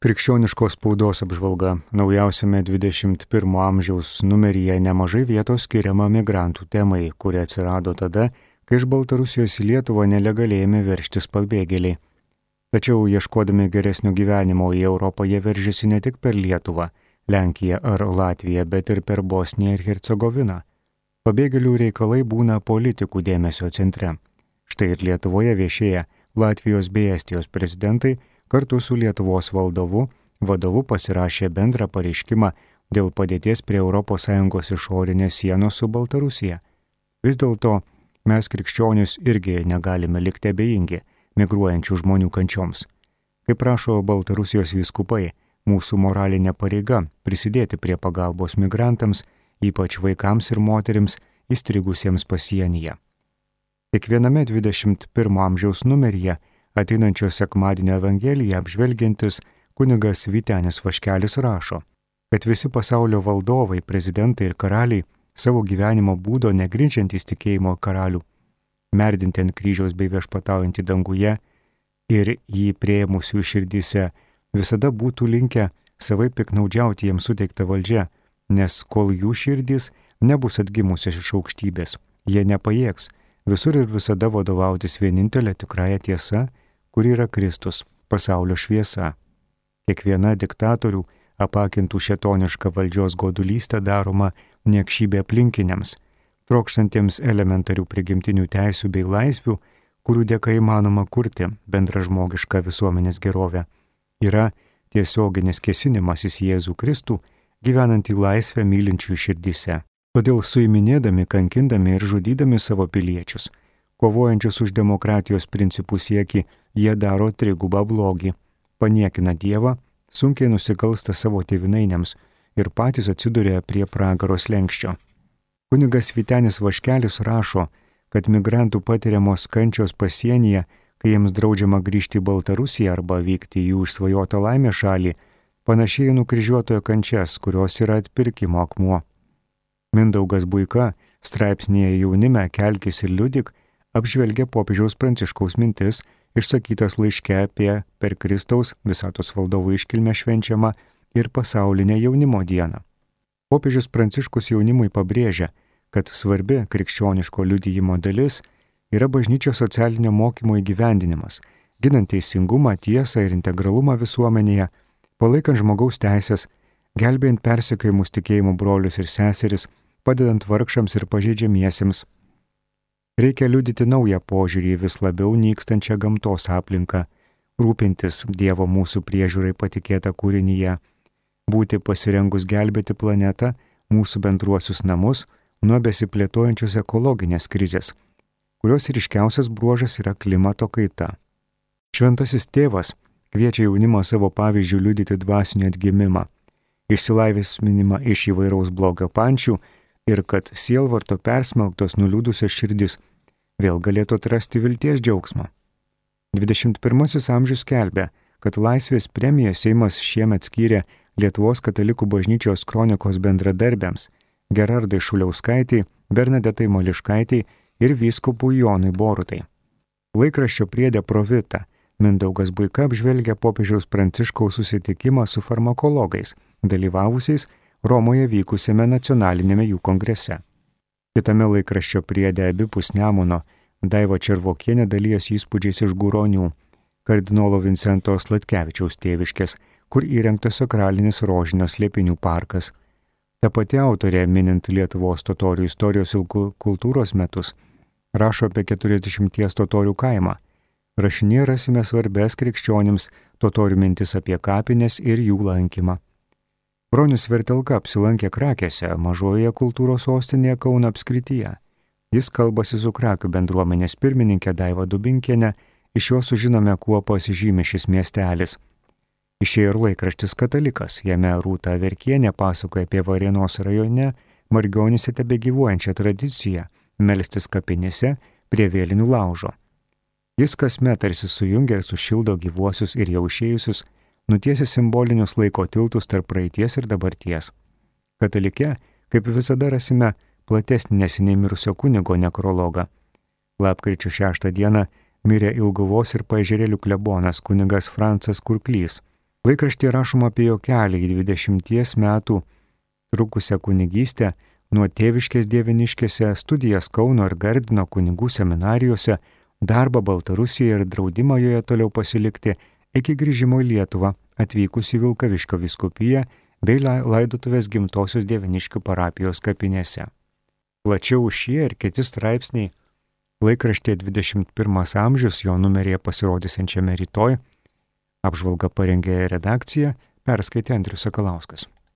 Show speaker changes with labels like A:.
A: Krikščioniškos spaudos apžvalga naujausiame 21 amžiaus numeryje nemažai vietos skiriama migrantų temai, kuri atsirado tada, kai iš Baltarusijos į Lietuvą nelegaliai ėmė verštis pabėgėliai. Tačiau ieškodami geresnio gyvenimo į Europą jie veržėsi ne tik per Lietuvą, Lenkiją ar Latviją, bet ir per Bosniją ir Hercegoviną. Pabėgėlių reikalai būna politikų dėmesio centre. Štai ir Lietuvoje viešėja Latvijos bei Estijos prezidentai kartu su Lietuvos valdovu vadovu pasirašė bendrą pareiškimą dėl padėties prie ES išorinės sienos su Baltarusija. Vis dėlto mes krikščionis irgi negalime likti abejingi migruojančių žmonių kančioms. Kaip prašo Baltarusijos vyskupai, mūsų moralinė pareiga prisidėti prie pagalbos migrantams, ypač vaikams ir moterims įstrigusiems pasienyje. Kiekviename 21 amžiaus numeryje Ateinančio sekmadienio Evangeliją apžvelgiantis kunigas Vitenis Vaškelis rašo, kad visi pasaulio valdovai, prezidentai ir karaliai savo gyvenimo būdo negrindžiantys tikėjimo karalių, merdinti ant kryžiaus bei viešpataujantį danguje ir jį prieimusių širdyse, visada būtų linkę savai piknaudžiauti jiems suteiktą valdžią, nes kol jų širdys nebus atgimusios iš aukštybės, jie nepajėgs visur ir visada vadovautis vienintelė tikrąją tiesą kur yra Kristus, pasaulio šviesa. Kiekviena diktatorių apakintų šetonišką valdžios godulystę daroma niekšybė aplinkiniams, trokštantiems elementarių prigimtinių teisių bei laisvių, kurių dėka įmanoma kurti bendražmogišką visuomenės gerovę, yra tiesioginis kesinimasis į Jėzų Kristų, gyvenant į laisvę mylinčių širdise. Todėl suiminėdami, kankindami ir žudydami savo piliečius, kovojančius už demokratijos principų sieki, jie daro trigubą blogį, paniekina Dievą, sunkiai nusikalsta savo tėvinainiams ir patys atsiduria prie pragaros lenkščio. Kunigas Vitenis Vaškelis rašo, kad migrantų patiriamos kančios pasienyje, kai jiems draudžiama grįžti į Baltarusiją arba vykti į jų išsvajotą laimę šalį, panašiai nukryžiuotojo kančias, kurios yra atpirkimo akmuo. Mindaugas Buika straipsnėje jaunime Kelkis ir Liudik apžvelgia popiežiaus pranciškaus mintis, išsakytas laiške apie per Kristaus visatos valdovų iškilmę švenčiamą ir pasaulinę jaunimo dieną. Popiežius pranciškus jaunimui pabrėžia, kad svarbi krikščioniško liudyjimo dalis yra bažnyčios socialinio mokymo įgyvendinimas, ginant teisingumą, tiesą ir integralumą visuomenėje, palaikant žmogaus teisės, gelbėjant persekiojimus tikėjimų brolius ir seseris, padedant vargšams ir pažeidžiamiesiems, Reikia liudyti naują požiūrį į vis labiau nykstančią gamtos aplinką, rūpintis Dievo mūsų priežiūrai patikėtą kūrinyje, būti pasirengus gelbėti planetą, mūsų bendruosius namus nuo besiplėtojančios ekologinės krizės, kurios ryškiausias bruožas yra klimato kaita. Šventasis tėvas kviečia jaunimą savo pavyzdžių liudyti dvasinį atgimimą, išsilaisvinimą iš įvairaus blogio pančių ir kad sielvarto persmelktos nuliūdusios širdis vėl galėtų atrasti vilties džiaugsmą. 21 amžius kelbė, kad Laisvės premiją Seimas šiemet skyrė Lietuvos katalikų bažnyčios kronikos bendradarbiams Gerardai Šuliauskaitai, Bernadetai Moliškaitai ir vyskupų Jonui Borutai. Laikraščio priedė Provita Mindaugas Buika apžvelgia popiežiaus pranciškaus susitikimą su farmakologais, dalyvavusiais Romoje vykusiame nacionalinėme jų kongrese. Kitame laikraščio priedė abipus Nemuno Daiva Červokienė dalyjas įspūdžiais iš Guronių, kardinolo Vincento Slatkevičiaus tėviškės, kur įrengtas sakralinis rožinio slėpinių parkas. Ta pati autorė, minint Lietuvos totorių istorijos ir kultūros metus, rašo apie 40 totorių kaimą. Rašinėje rasime svarbės krikščionims totorių mintis apie kapines ir jų lankymą. Bronius Vertelka apsilankė Krakėse, mažoje kultūros sostinėje Kauno apskrityje. Jis kalbasi su Krakių bendruomenės pirmininkė Daiva Dubinkienė, iš jo sužinome, kuo pasižymi šis miestelis. Išėjo ir laikraštis Katalikas, jame Rūta Verkienė pasakoja apie Varienos rajone Margionise tebe gyvuojančią tradiciją - melstis kapinėse prie vėlinių laužo. Jis kasmet tarsi sujungia ir sušildo gyvuosius ir jau išėjusius nutiesia simbolinius laiko tiltus tarp praeities ir dabarties. Katalike, kaip visada rasime platesnį neseniai mirusio kunigo nekrologą. Lapkričio 6 dieną mirė Ilguvos ir paežerėlių klebonas kunigas Francas Kurklys. Laikraštė rašoma apie jo kelią į 20 metų trukusią kunigystę nuo tėviškės dieviniškėse, studijas Kauno ir Gardino kunigų seminarijose, darbą Baltarusijoje ir draudimą joje toliau pasilikti iki grįžimo į Lietuvą atvykus į Vilkaviškio viskupiją bei laidotuvės gimtosios dieviniškių parapijos kapinėse. Plačiau šie ir kiti straipsniai laikraštė 21 amžius jo numeryje pasirodysiančiame rytoj. Apžvalga parengė redakcija, perskaitė Andrius Sakalauskas.